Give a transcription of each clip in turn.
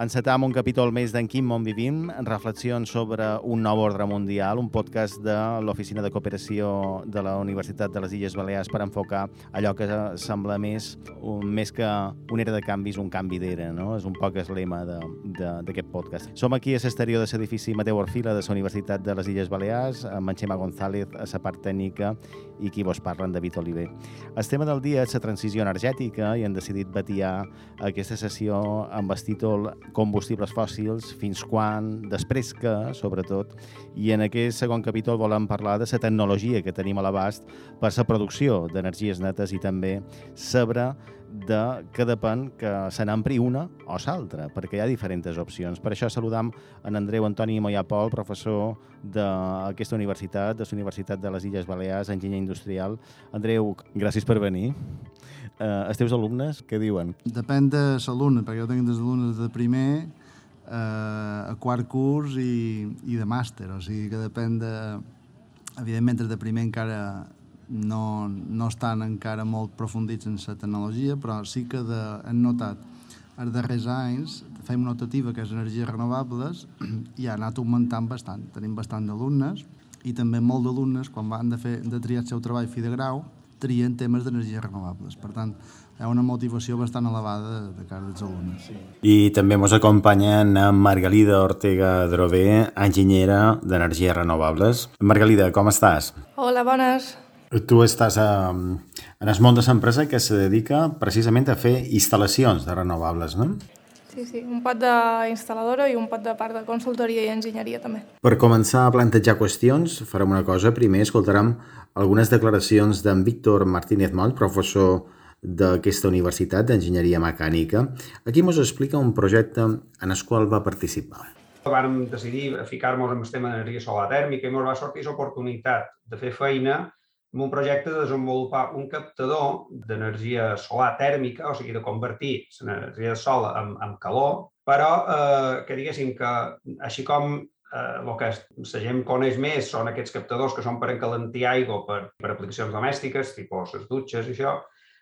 Encetam un capítol més d'En quin món vivim, reflexions sobre un nou ordre mundial, un podcast de l'Oficina de Cooperació de la Universitat de les Illes Balears per enfocar allò que sembla més, un, més que una era de canvis, un canvi d'era, no? És un poc el lema d'aquest podcast. Som aquí a l'exterior de l'edifici Mateu Orfila de la Universitat de les Illes Balears, amb en Xema González a la part tècnica i qui vos parla en David Oliver. El tema del dia és la transició energètica i hem decidit batiar aquesta sessió amb el títol combustibles fòssils, fins quan, després que, sobretot, i en aquest segon capítol volem parlar de la tecnologia que tenim a l'abast per la producció d'energies netes i també saber de que depèn que se n'empri una o l'altra, perquè hi ha diferents opcions. Per això saludam en Andreu Antoni Moyapol, professor d'aquesta universitat, de la Universitat de les Illes Balears, enginyer industrial. Andreu, gràcies per venir eh, els teus alumnes què diuen? Depèn de l'alumne, perquè jo tinc des alumnes de primer eh, a quart curs i, i de màster, o sigui que depèn de... Evidentment, de primer encara no, no estan encara molt profundits en la tecnologia, però sí que de, hem notat els darrers anys, fem notativa que és energies renovables i ha anat augmentant bastant. Tenim bastant d'alumnes i també molt d'alumnes, quan van de, fer, de triar el seu treball fi de grau, trien temes d'energies renovables. Per tant, hi ha una motivació bastant elevada de cara als alumnes. Sí. I també ens acompanya en Margalida Ortega Drové, enginyera d'energies renovables. Margalida, com estàs? Hola, bones. Tu estàs a, en el món de l'empresa que se dedica precisament a fer instal·lacions de renovables, no? Sí, sí, un pot d'instal·ladora i un pot de part de consultoria i enginyeria també. Per començar a plantejar qüestions, farem una cosa. Primer escoltarem algunes declaracions d'en Víctor Martínez Moll, professor d'aquesta Universitat d'Enginyeria Mecànica. Aquí ens explica un projecte en el qual va participar. Vam decidir ficar-nos en el tema d'energia solar tèrmica i ens va sortir l'oportunitat de fer feina en un projecte de desenvolupar un captador d'energia solar tèrmica, o sigui, de convertir l'energia sol en, en calor, però eh, que diguéssim que, així com eh, el que la gent coneix més són aquests captadors que són per encalentir aigua per, per aplicacions domèstiques, tipus les dutxes i això,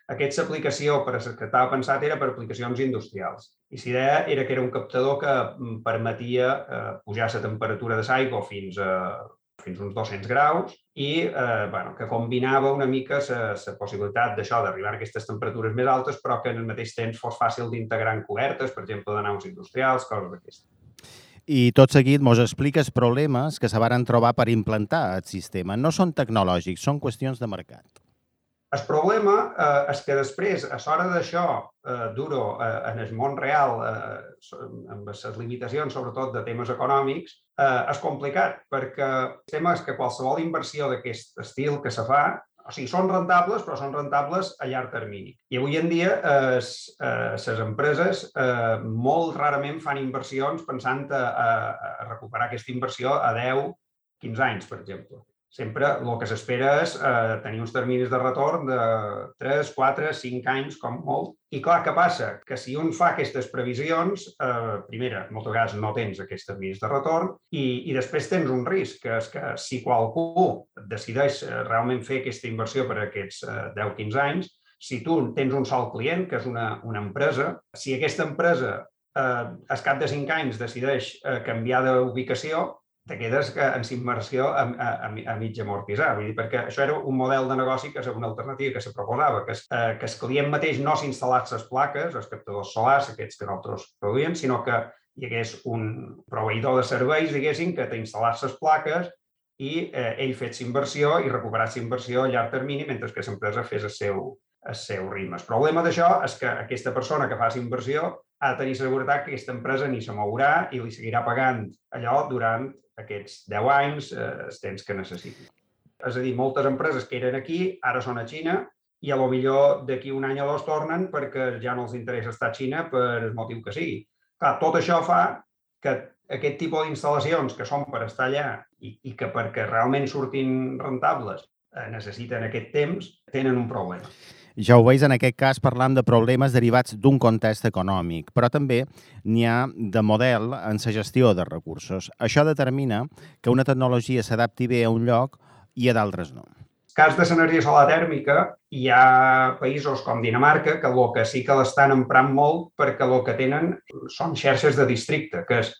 aquesta aplicació per que estava pensat era per aplicacions industrials. I l'idea era que era un captador que mm, permetia eh, pujar la temperatura de l'aigua fins a fins uns 200 graus i eh, bueno, que combinava una mica la possibilitat d'això, d'arribar a aquestes temperatures més altes, però que en el mateix temps fos fàcil d'integrar en cobertes, per exemple, de naus industrials, coses d'aquestes. I tot seguit mos expliques problemes que se varen trobar per implantar el sistema. No són tecnològics, són qüestions de mercat. El problema eh, és que després, a l'hora d'això, eh, duro eh, en el món real, eh, amb les limitacions sobretot de temes econòmics, eh, és complicat, perquè el tema és que qualsevol inversió d'aquest estil que se fa, o sigui, són rentables, però són rentables a llarg termini. I avui en dia les eh, eh, empreses eh, molt rarament fan inversions pensant a, a, a recuperar aquesta inversió a 10, 15 anys, per exemple sempre el que s'espera és eh, tenir uns terminis de retorn de 3, 4, 5 anys, com molt. I clar, què passa? Que si un fa aquestes previsions, eh, primera, moltes vegades no tens aquests terminis de retorn i, i després tens un risc, que és que si qualcú decideix eh, realment fer aquesta inversió per aquests eh, 10-15 anys, si tu tens un sol client, que és una, una empresa, si aquesta empresa eh, al cap de 5 anys decideix eh, canviar d'ubicació, te quedes en immersió a, a, a mig amortitzar. Vull dir, perquè això era un model de negoci que és una alternativa que se proposava, que, es, eh, que el client mateix no s'instal·lés les plaques, els captadors solars, aquests que nosaltres produïem, sinó que hi hagués un proveïdor de serveis, diguéssim, que t'instal·lés les plaques i eh, ell fes inversió i recuperés inversió a llarg termini mentre que l'empresa fes el seu, el seu ritme. El problema d'això és que aquesta persona que fa inversió ha de tenir seguretat que aquesta empresa ni se mourà i li seguirà pagant allò durant aquests 10 anys, eh, els temps que necessiti. És a dir, moltes empreses que eren aquí ara són a Xina i a lo millor d'aquí un any o dos tornen perquè ja no els interessa estar a Xina per el motiu que sigui. Clar, tot això fa que aquest tipus d'instal·lacions que són per estar allà i, i que perquè realment surtin rentables eh, necessiten aquest temps, tenen un problema. Ja ho veus, en aquest cas parlam de problemes derivats d'un context econòmic, però també n'hi ha de model en la gestió de recursos. Això determina que una tecnologia s'adapti bé a un lloc i a d'altres no. En cas de l'energia solar tèrmica, hi ha països com Dinamarca que el que sí que l'estan emprant molt perquè el que tenen són xarxes de districte, que és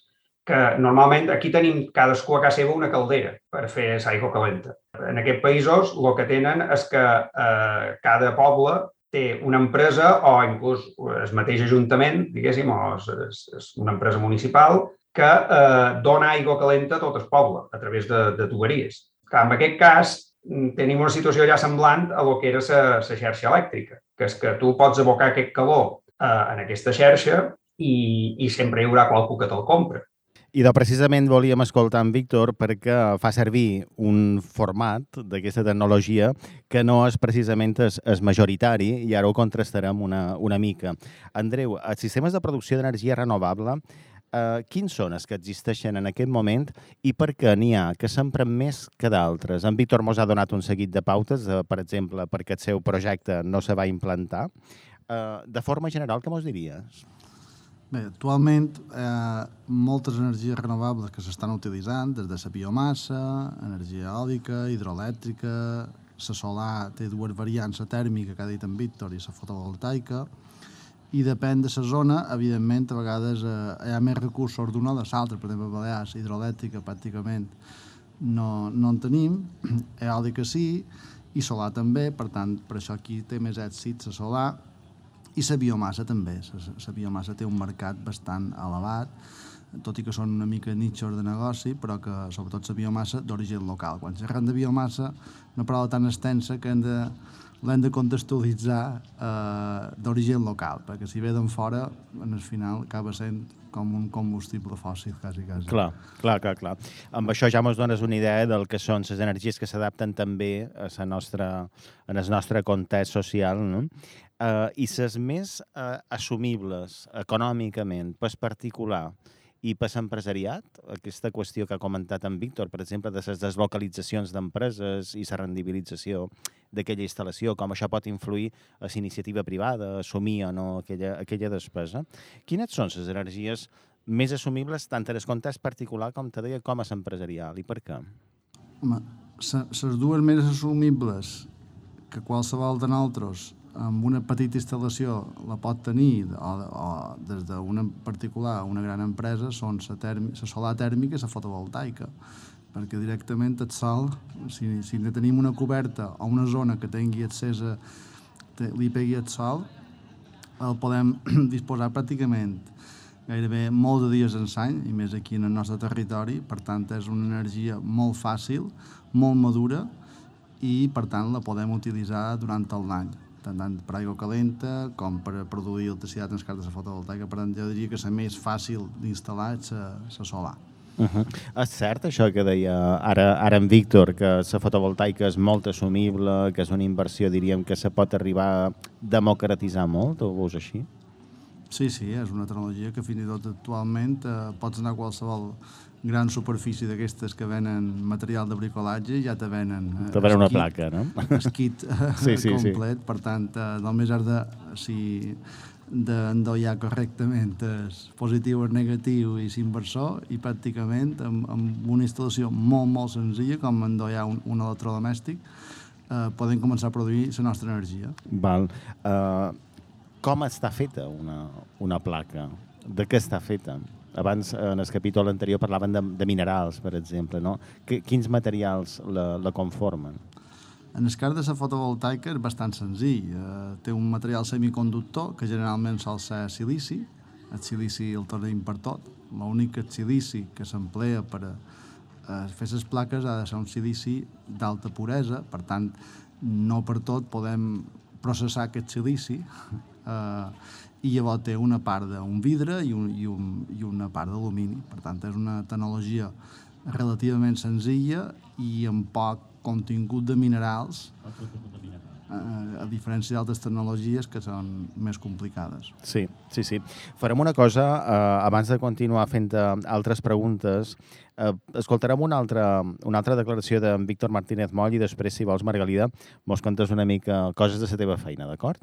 que normalment aquí tenim cadascú a casa seva una caldera per fer aigua calenta. En aquests països el que tenen és que eh, cada poble té una empresa o inclús el mateix ajuntament, diguéssim, o és, és, és una empresa municipal que eh, dona aigua calenta a tot el poble a través de, de tuberies. En aquest cas mm, tenim una situació ja semblant a lo que era la xarxa elèctrica, que és que tu pots abocar aquest calor eh, en aquesta xarxa i, i sempre hi haurà qualcú que te'l compra. I de precisament volíem escoltar en Víctor perquè fa servir un format d'aquesta tecnologia que no és precisament es, es majoritari i ara ho contrastarem una, una mica. Andreu, els sistemes de producció d'energia renovable eh, quins són els que existeixen en aquest moment i per què n'hi ha que s'empren més que d'altres? En Víctor mos ha donat un seguit de pautes, eh, per exemple, perquè el seu projecte no se va implantar. Eh, de forma general, què mos diries? Bé, actualment eh, moltes energies renovables que s'estan utilitzant, des de la biomassa, energia eòlica, hidroelèctrica, la solar té dues variants, la tèrmica, que ha dit en Víctor, i la fotovoltaica, i depèn de la zona, evidentment, a vegades eh, hi ha més recursos d'una o de l'altra, per exemple, Balears, hidroelèctrica pràcticament no, no en tenim, eòlica sí, i solar també, per tant, per això aquí té més èxit la solar, i la biomassa també. La biomassa té un mercat bastant elevat, tot i que són una mica nichos de negoci, però que sobretot la biomassa d'origen local. Quan xerrem de biomassa, una paraula tan extensa que hem de, l'hem de contextualitzar eh, d'origen local, perquè si ve d'en fora, en el final acaba sent com un combustible fòssil, quasi, quasi. Clar, clar, clar, clar. Amb això ja ens dones una idea del que són les energies que s'adapten també a la nostra, en el nostre context social, no? Uh, I les més uh, assumibles econòmicament, per particular, i per l'empresariat, aquesta qüestió que ha comentat en Víctor, per exemple, de les deslocalitzacions d'empreses i la rendibilització d'aquella instal·lació, com això pot influir a la iniciativa privada, assumir o no aquella, aquella despesa. Quines són les energies més assumibles tant en el context particular com te deia com a empresarial i per què? Home, les dues més assumibles que qualsevol de nosaltres amb una petita instal·lació la pot tenir o, o des d'una particular una gran empresa són la solar tèrmica i la fotovoltaica perquè directament el sol, si, si tenim una coberta o una zona que tingui accés a, li pegui el sol, el podem disposar pràcticament gairebé molts de dies en l'any, i més aquí en el nostre territori, per tant és una energia molt fàcil, molt madura, i per tant la podem utilitzar durant tot l'any tant per aigua calenta com per produir electricitat en les cartes de fotovoltaica. Per tant, jo diria que la més fàcil d'instal·lar és la solar. Uh -huh. És cert això que deia ara, ara en Víctor, que la fotovoltaica és molt assumible, que és una inversió, diríem, que se pot arribar a democratitzar molt, o veus així? Sí, sí, és una tecnologia que fins i tot actualment eh, pots anar a qualsevol gran superfície d'aquestes que venen material de bricolatge i ja te venen... Eh, te venen una placa, no? El kit sí, sí, complet, sí. per tant, eh, només has de... Si, d'endollar correctament el positiu, el negatiu i l'inversor i pràcticament amb, amb una instal·lació molt, molt senzilla com endollar un, un electrodomèstic eh, podem començar a produir la nostra energia. Val. Uh, com està feta una, una placa? De què està feta? Abans, en el capítol anterior, parlaven de, de minerals, per exemple. No? Quins materials la, la conformen? En el cas de la fotovoltaica és bastant senzill. Eh, té un material semiconductor que generalment sol ser silici. El silici el tenim per tot. L'únic silici que s'emplea per a eh, fer les plaques ha de ser un silici d'alta puresa, per tant, no per tot podem processar aquest silici eh, i llavors té una part d'un vidre i, un, i, un, i una part d'alumini. Per tant, és una tecnologia relativament senzilla i amb poc contingut de minerals a diferència d'altres tecnologies que són més complicades. Sí, sí, sí. Farem una cosa, eh, abans de continuar fent eh, altres preguntes, eh, escoltarem una altra, una altra declaració d'en Víctor Martínez Moll i després, si vols, Margalida, mos contes una mica coses de la teva feina, d'acord?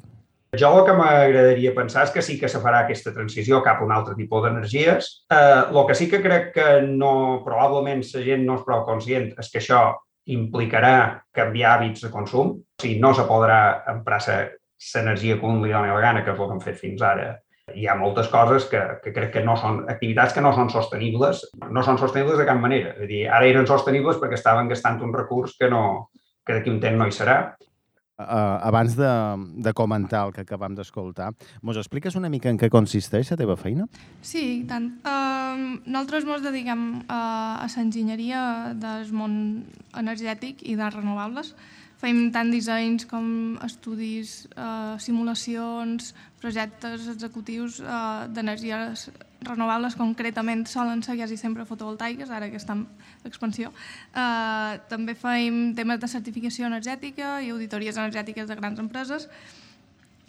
Jo el que m'agradaria pensar és que sí que se farà aquesta transició cap a un altre tipus d'energies. Eh, el que sí que crec que no, probablement la gent no és prou conscient és que això implicarà canviar hàbits de consum. O sigui, no se podrà emprar l'energia que un li doni la gana, que és el que hem fet fins ara. Hi ha moltes coses que, que crec que no són, activitats que no són sostenibles, no són sostenibles de cap manera. És a dir, ara eren sostenibles perquè estaven gastant un recurs que, no, que d'aquí un temps no hi serà. Uh, abans de, de comentar el que acabam d'escoltar, mos expliques una mica en què consisteix la teva feina? Sí, tant. Uh, nosaltres ens dediquem uh, a l'enginyeria del món energètic i de renovables. Fem tant dissenys com estudis, uh, simulacions, projectes executius uh, d'energies renovables concretament solen ser quasi sempre fotovoltaiques, ara que està en expansió. Uh, també fem temes de certificació energètica i auditories energètiques de grans empreses.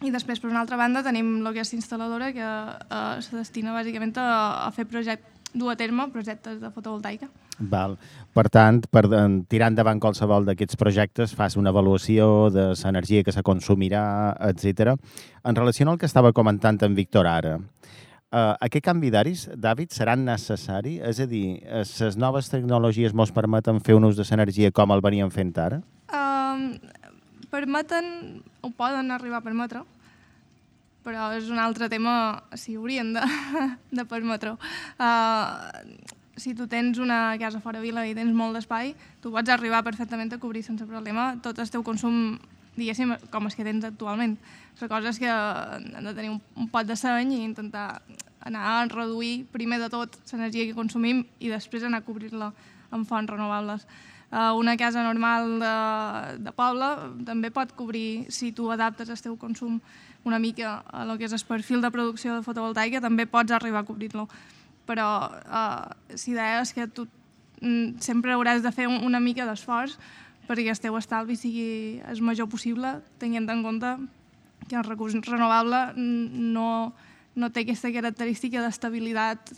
I després, per una altra banda, tenim el que és instal·ladora, que uh, se destina bàsicament a, a fer projectes dur a terme projectes de fotovoltaica. Val. Per tant, per tirar endavant qualsevol d'aquests projectes, fas una avaluació de l'energia que se consumirà, etc. En relació al que estava comentant en Víctor ara, Uh, aquest canvi David, seran necessari? És a dir, les noves tecnologies ens permeten fer un ús de l'energia com el veníem fent ara? Uh, permeten, ho poden arribar a permetre, però és un altre tema si haurien de, de permetre-ho. Uh, si tu tens una casa fora vila i tens molt d'espai, tu pots arribar perfectament a cobrir sense problema tot el teu consum, diguéssim, com els que tens actualment. La cosa és que hem de tenir un, un pot de seny i intentar anar a reduir primer de tot l'energia que consumim i després anar a cobrir-la amb fonts renovables. Uh, una casa normal de, de poble també pot cobrir, si tu adaptes el teu consum una mica a lo que és el perfil de producció de fotovoltaica, també pots arribar a cobrir-lo. Però uh, l'idea és que tu mm, sempre hauràs de fer una mica d'esforç perquè el teu estalvi sigui el major possible, tenint en compte que el recurs renovable no, no té aquesta característica d'estabilitat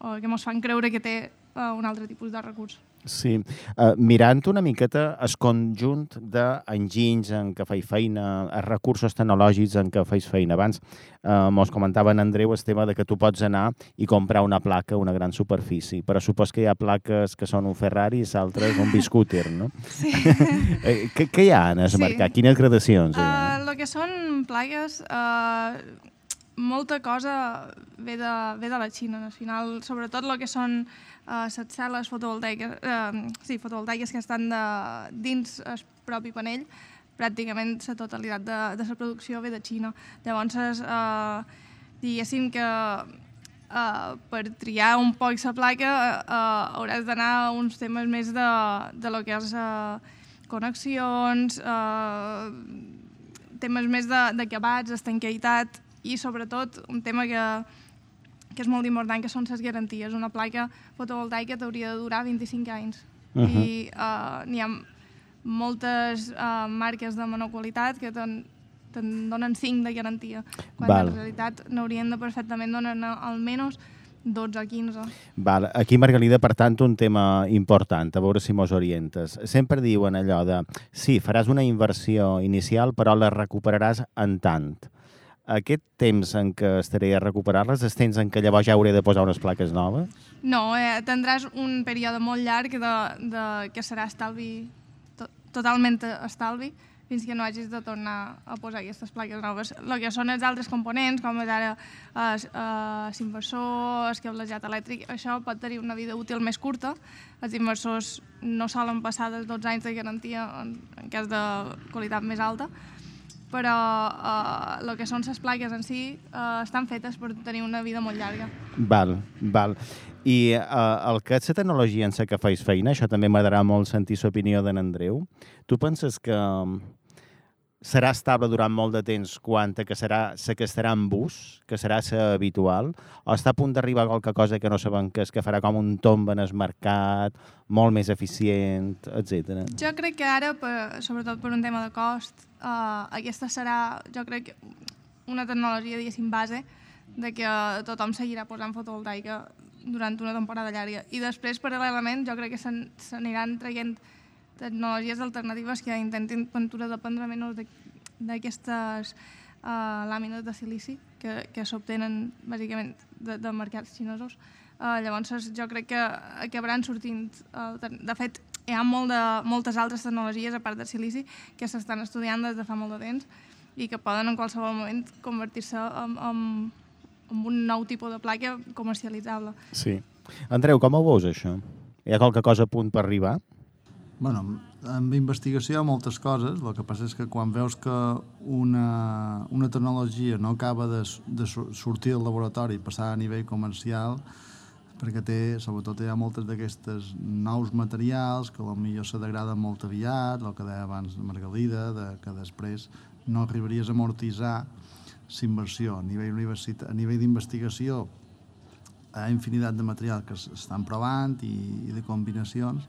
o que ens fan creure que té uh, un altre tipus de recurs. Sí. Uh, mirant una miqueta el conjunt d'enginys en què feis feina, els recursos tecnològics en què feis feina. Abans uh, mos comentava en Andreu el tema de que tu pots anar i comprar una placa a una gran superfície, però supos que hi ha plaques que són un Ferrari i altres un biscúter, no? Sí. què, què hi ha en el sí. mercat? Quines gradacions hi ha? Uh, el que són plaques... Uh, molta cosa ve de, ve de la Xina, al final, sobretot el que són les cel·les fotovoltaiques, uh, sí, fotovoltaiques que estan de, dins el propi panell, pràcticament la totalitat de, de la producció ve de Xina. Llavors, uh, diguéssim que uh, per triar un poc la placa uh, hauràs d'anar a uns temes més de, de lo que és uh, connexions, uh, temes més d'acabats, estanqueitat i sobretot un tema que, que és molt important, que són les garanties. Una placa fotovoltaica t'hauria de durar 25 anys. Uh -huh. I uh, n'hi ha moltes uh, marques de menor qualitat que te'n te donen 5 de garantia, quan Val. en realitat n'haurien de perfectament donar almenys 12 o 15. Val. Aquí, Margalida, per tant, un tema important, a veure si mos orientes. Sempre diuen allò de, sí, faràs una inversió inicial, però la recuperaràs en tant aquest temps en què estaré a recuperar-les, és temps en què llavors ja hauré de posar unes plaques noves? No, eh, tindràs un període molt llarg de, de que serà estalvi, to, totalment estalvi, fins que no hagis de tornar a posar aquestes plaques noves. El que són els altres components, com és ara l'inversor, el cablejat elèctric, això pot tenir una vida útil més curta. Els inversors no solen passar dels 12 anys de garantia en, en cas de qualitat més alta, però eh, el que són les plaques en si eh, estan fetes per tenir una vida molt llarga. Val, val. I eh, el que és la tecnologia en la que feis feina, això també m'agradarà molt sentir l'opinió d'en Andreu. Tu penses que serà estable durant molt de temps quant a que serà la que estarà en bus, que serà la habitual, o està a punt d'arribar qualque cosa que no sabem que és, que farà com un tomb en el mercat, molt més eficient, etc. Jo crec que ara, per, sobretot per un tema de cost, uh, aquesta serà, jo crec, una tecnologia, diguéssim, base, de que tothom seguirà posant fotovoltaica durant una temporada llarga. I després, paral·lelament, jo crec que s'aniran traient tecnologies alternatives que intentin pintura dependre menys d'aquestes uh, làmines de silici que, que s'obtenen bàsicament de, de mercats xinesos. Uh, llavors jo crec que acabaran sortint, uh, de fet hi ha molt de, moltes altres tecnologies a part del silici que s'estan estudiant des de fa molt de temps i que poden en qualsevol moment convertir-se en, en, en un nou tipus de placa comercialitzable. Sí. Andreu, com ho veus això? Hi ha qualque cosa a punt per arribar? Bueno, amb investigació hi ha moltes coses, el que passa és que quan veus que una, una tecnologia no acaba de, de sortir del laboratori i passar a nivell comercial, perquè té, sobretot hi ha moltes d'aquestes nous materials que potser se degraden molt aviat, el que deia abans Margalida, de, que després no arribaries a amortitzar l'inversió a nivell, a nivell d'investigació hi ha infinitat de material que s'estan provant i, i de combinacions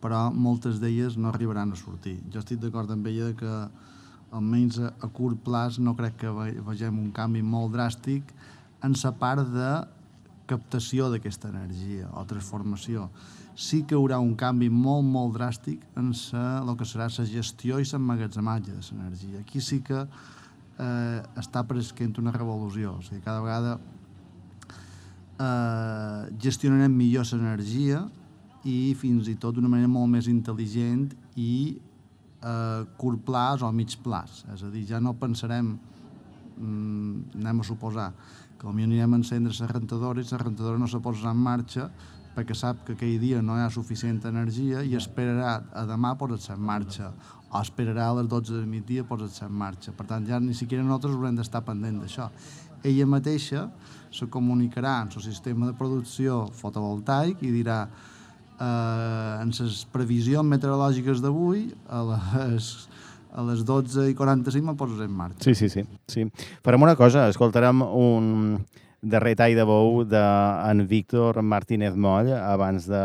però moltes d'elles no arribaran a sortir. Jo estic d'acord amb ella que almenys a, a curt plaç no crec que ve, vegem un canvi molt dràstic en la part de captació d'aquesta energia o transformació. Sí que hi haurà un canvi molt, molt dràstic en sa, el que serà la gestió i l'emmagatzematge de l'energia. Aquí sí que eh, està present una revolució. O sigui, cada vegada eh, gestionarem millor l'energia i fins i tot d'una manera molt més intel·ligent i a eh, curt plaç o mig plaç. És a dir, ja no pensarem, mm, anem a suposar, que potser anirem a encendre la rentadora i la rentadora no se posa en marxa perquè sap que aquell dia no hi ha suficient energia i esperarà a demà posar-se en marxa o esperarà a les 12 de migdia posar-se en marxa. Per tant, ja ni siquiera nosaltres haurem d'estar pendent d'això. Ella mateixa se comunicarà en el sistema de producció fotovoltaic i dirà eh, en les previsions meteorològiques d'avui, a les, a les 12 i 45 me poses en marxa. Sí, sí, sí. sí. Farem una cosa, escoltarem un darrer tall de bou d'en Víctor Martínez Moll abans de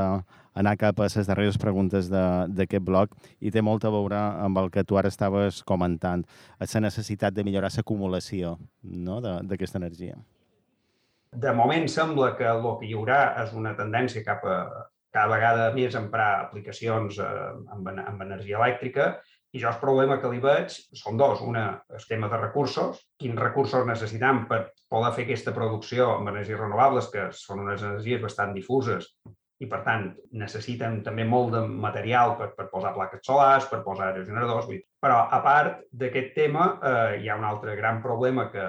anar cap a les darreres preguntes d'aquest bloc i té molt a veure amb el que tu ara estaves comentant, la necessitat de millorar l'acumulació no? d'aquesta energia. De moment sembla que el que hi haurà és una tendència cap a cada vegada més emprar aplicacions eh, amb, amb energia elèctrica i jo el problema que li veig són dos. Una, el tema de recursos. Quins recursos necessitam per poder fer aquesta producció amb energies renovables, que són unes energies bastant difuses i, per tant, necessiten també molt de material per, per posar plaques solars, per posar aerogeneradors. Però, a part d'aquest tema, eh, hi ha un altre gran problema que,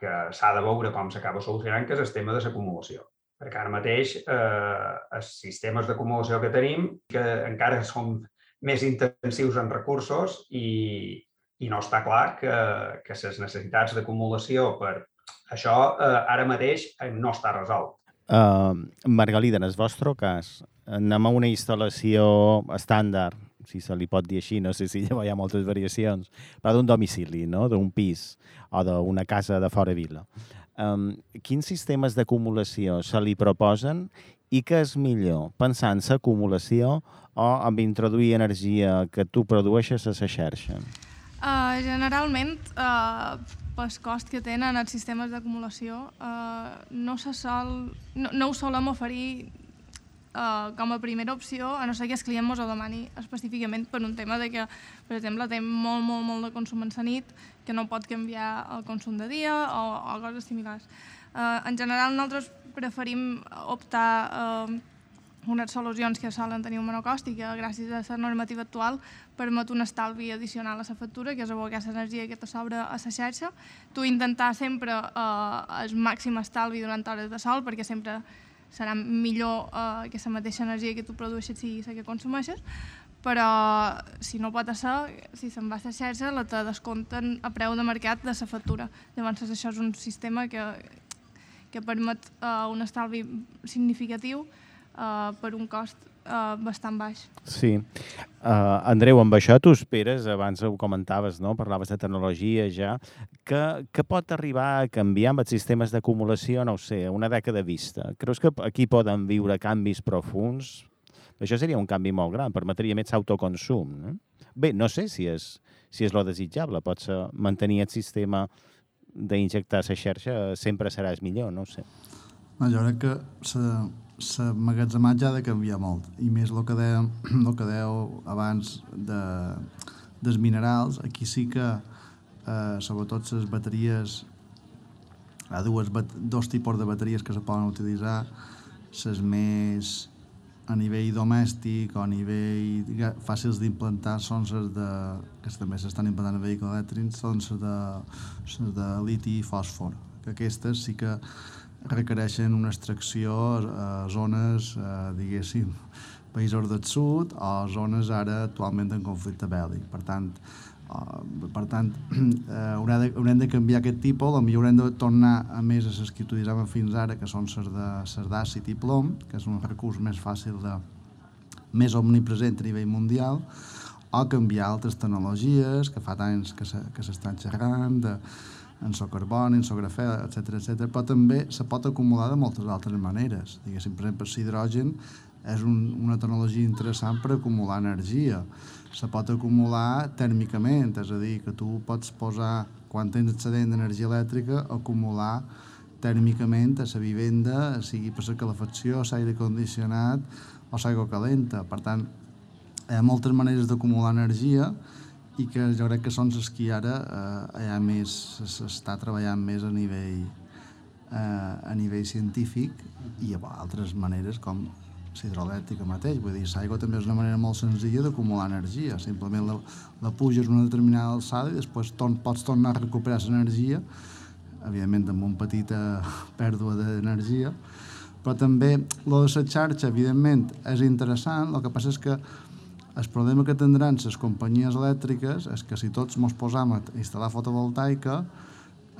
que s'ha de veure com s'acaba solucionant, que és el tema de l'acumulació perquè ara mateix eh, els sistemes d'acumulació que tenim que encara són més intensius en recursos i, i no està clar que, que les necessitats d'acumulació per això eh, ara mateix no està resolt. Uh, Margalida, en el vostre cas, anem a una instal·lació estàndard, si se li pot dir així, no sé si hi ha moltes variacions, però d'un domicili, no? d'un pis o d'una casa de fora vila um, quins sistemes d'acumulació se li proposen i què és millor, pensant en l'acumulació o amb introduir energia que tu produeixes a la xarxa? Uh, generalment, uh, pel cost que tenen els sistemes d'acumulació, uh, no, se sol, no, no ho solem oferir uh, com a primera opció, a no ser que el client ens ho demani específicament per un tema de que, per exemple, té molt, molt, molt de consum en la nit, que no pot canviar el consum de dia o, o coses similars. Uh, en general, nosaltres preferim optar uh, unes solucions que solen tenir un menor cost i que gràcies a la normativa actual permet un estalvi addicional a la factura, que és abocar l'energia que te sobra a la xarxa. Tu intentar sempre eh, el màxim estalvi durant hores de sol, perquè sempre serà millor eh, que la mateixa energia que tu produeixes sigui la que consumeixes, però si no pot ser, si se'n va a la xarxa, la te descompten a preu de mercat de la factura. Llavors això és un sistema que, que permet uh, un estalvi significatiu uh, per un cost uh, bastant baix. Sí. Uh, Andreu, amb això tu esperes, abans ho comentaves, no? parlaves de tecnologia ja, que, que pot arribar a canviar amb els sistemes d'acumulació, no ho sé, una dècada vista. Creus que aquí poden viure canvis profuns? Això seria un canvi molt gran, permetria més autoconsum. No? Bé, no sé si és, si és lo desitjable, ser mantenir el sistema d'injectar la xarxa sempre seràs millor, no ho sé. No, jo crec que l'emmagatzematge ha de canviar molt, i més el que dèiem, el que dèieu abans de, dels minerals, aquí sí que, eh, sobretot les bateries, hi ha dues, dos tipus de bateries que se poden utilitzar, les més a nivell domèstic o a nivell fàcils d'implantar són les de, que també s'estan implantant en vehicles elèctrics, són les de, de liti i fòsfor, que aquestes sí que requereixen una extracció a zones, a, diguéssim, països del sud o zones ara actualment en conflicte bèl·lic. Per tant, Uh, per tant, uh, haurem, de, haurem de canviar aquest tipus, potser haurem de tornar a més a les que utilitzàvem fins ara, que són les d'àcid i plom, que és un recurs més fàcil de més omnipresent a nivell mundial, o canviar altres tecnologies que fa anys que s'estan se, xerrant, de, en so carboni, en so grafè, etc etc. però també se pot acumular de moltes altres maneres. Diguéssim, per exemple, l'hidrogen és un, una tecnologia interessant per acumular energia se pot acumular tèrmicament, és a dir, que tu pots posar, quan tens excedent d'energia elèctrica, acumular tèrmicament a la vivenda, sigui per la calefacció, l'aire condicionat o l'aigua calenta. Per tant, hi ha moltes maneres d'acumular energia i que jo crec que són les que ara eh, hi ha més, s'està treballant més a nivell, eh, a nivell científic i hi ha altres maneres com hidroelèctrica mateix, vull dir, l'aigua també és una manera molt senzilla d'acumular energia, simplement la, la puges una determinada alçada i després ton, pots tornar a recuperar l'energia, evidentment amb una petita pèrdua d'energia, però també lo de la xarxa, evidentment, és interessant, el que passa és que el problema que tindran les companyies elèctriques és que si tots ens posam a instal·lar fotovoltaica,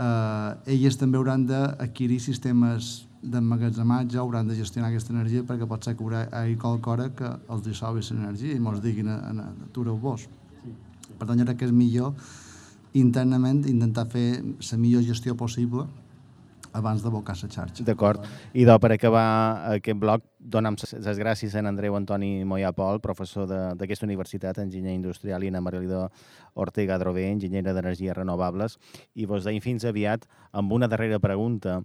eh, elles també hauran d'adquirir sistemes d'emmagatzematge hauran de gestionar aquesta energia perquè pot ser que hi hagi qualcora que els dissolvi l'energia i mos diguin atureu vos. Sí. Per tant, jo crec que és millor internament intentar fer la millor gestió possible abans d'abocar la xarxa. D'acord. I do, per acabar aquest bloc, donam les gràcies a en Andreu Antoni Moya Pol, professor d'aquesta universitat, enginyer industrial, i a Marilida Ortega Drové, enginyera d'energies renovables, i vos deim fins aviat amb una darrera pregunta.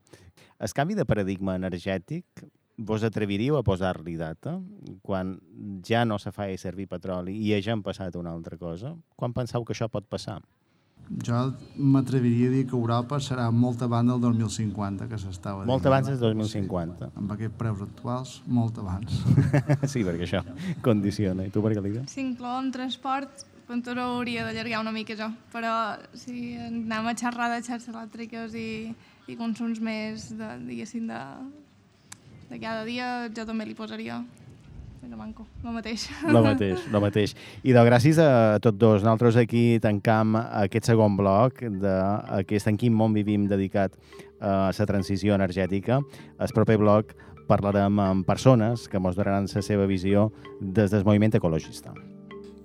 El canvi de paradigma energètic vos atreviríeu a posar-li data quan ja no se fa servir petroli i ja han passat una altra cosa? Quan penseu que això pot passar? Jo m'atreviria a dir que Europa serà molt abans del 2050, que s'estava Molt abans del 2050. Sí, amb aquests preus actuals, molt abans. sí, perquè això condiciona. I tu, Margalida? Si incloem transport, Ventura hauria d'allargar una mica jo, però si anem a xerrar de xarxes elèctriques i, i consums més, de, diguéssim, de, de cada dia, jo també li posaria no manco, el mateix. El mateix, el mateix. I de gràcies a tots dos. Nosaltres aquí tancam aquest segon bloc d'aquest En quin món vivim dedicat a la transició energètica. El proper bloc parlarem amb persones que ens donaran la seva visió des del moviment ecologista.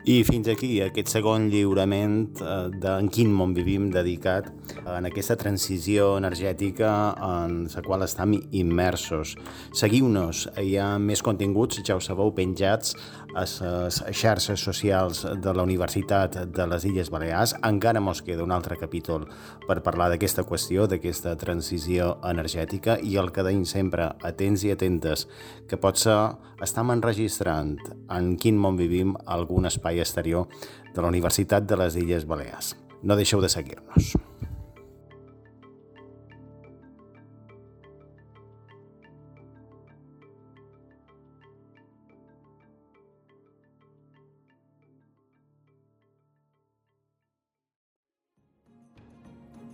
I fins aquí aquest segon lliurament eh, d'en quin món vivim dedicat en aquesta transició energètica en la qual estem immersos. Seguiu-nos, hi ha més continguts, ja ho sabeu, penjats a les xarxes socials de la Universitat de les Illes Balears. Encara mos queda un altre capítol per parlar d'aquesta qüestió, d'aquesta transició energètica i el que deim sempre, atents i atentes, que potser estem enregistrant en quin món vivim algun espai exterior de la Universitat de les Illes Balears. No deixeu de seguir-nos.